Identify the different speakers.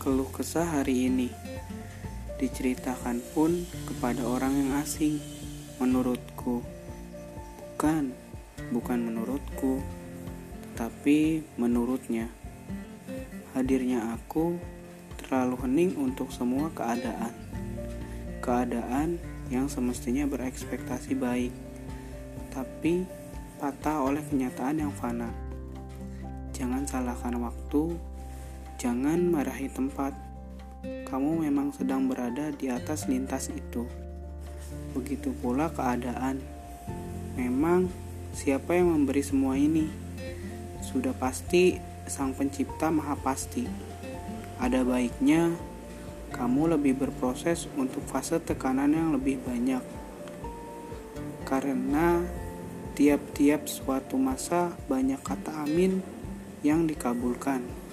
Speaker 1: kesah hari ini. Diceritakan pun kepada orang yang asing, menurutku. Bukan, bukan menurutku, tetapi menurutnya. Hadirnya aku terlalu hening untuk semua keadaan. Keadaan yang semestinya berekspektasi baik, tapi patah oleh kenyataan yang fana. Jangan salahkan waktu Jangan marahi tempat. Kamu memang sedang berada di atas lintas itu. Begitu pula keadaan. Memang siapa yang memberi semua ini? Sudah pasti Sang Pencipta Maha Pasti. Ada baiknya kamu lebih berproses untuk fase tekanan yang lebih banyak. Karena tiap-tiap suatu masa banyak kata amin yang dikabulkan.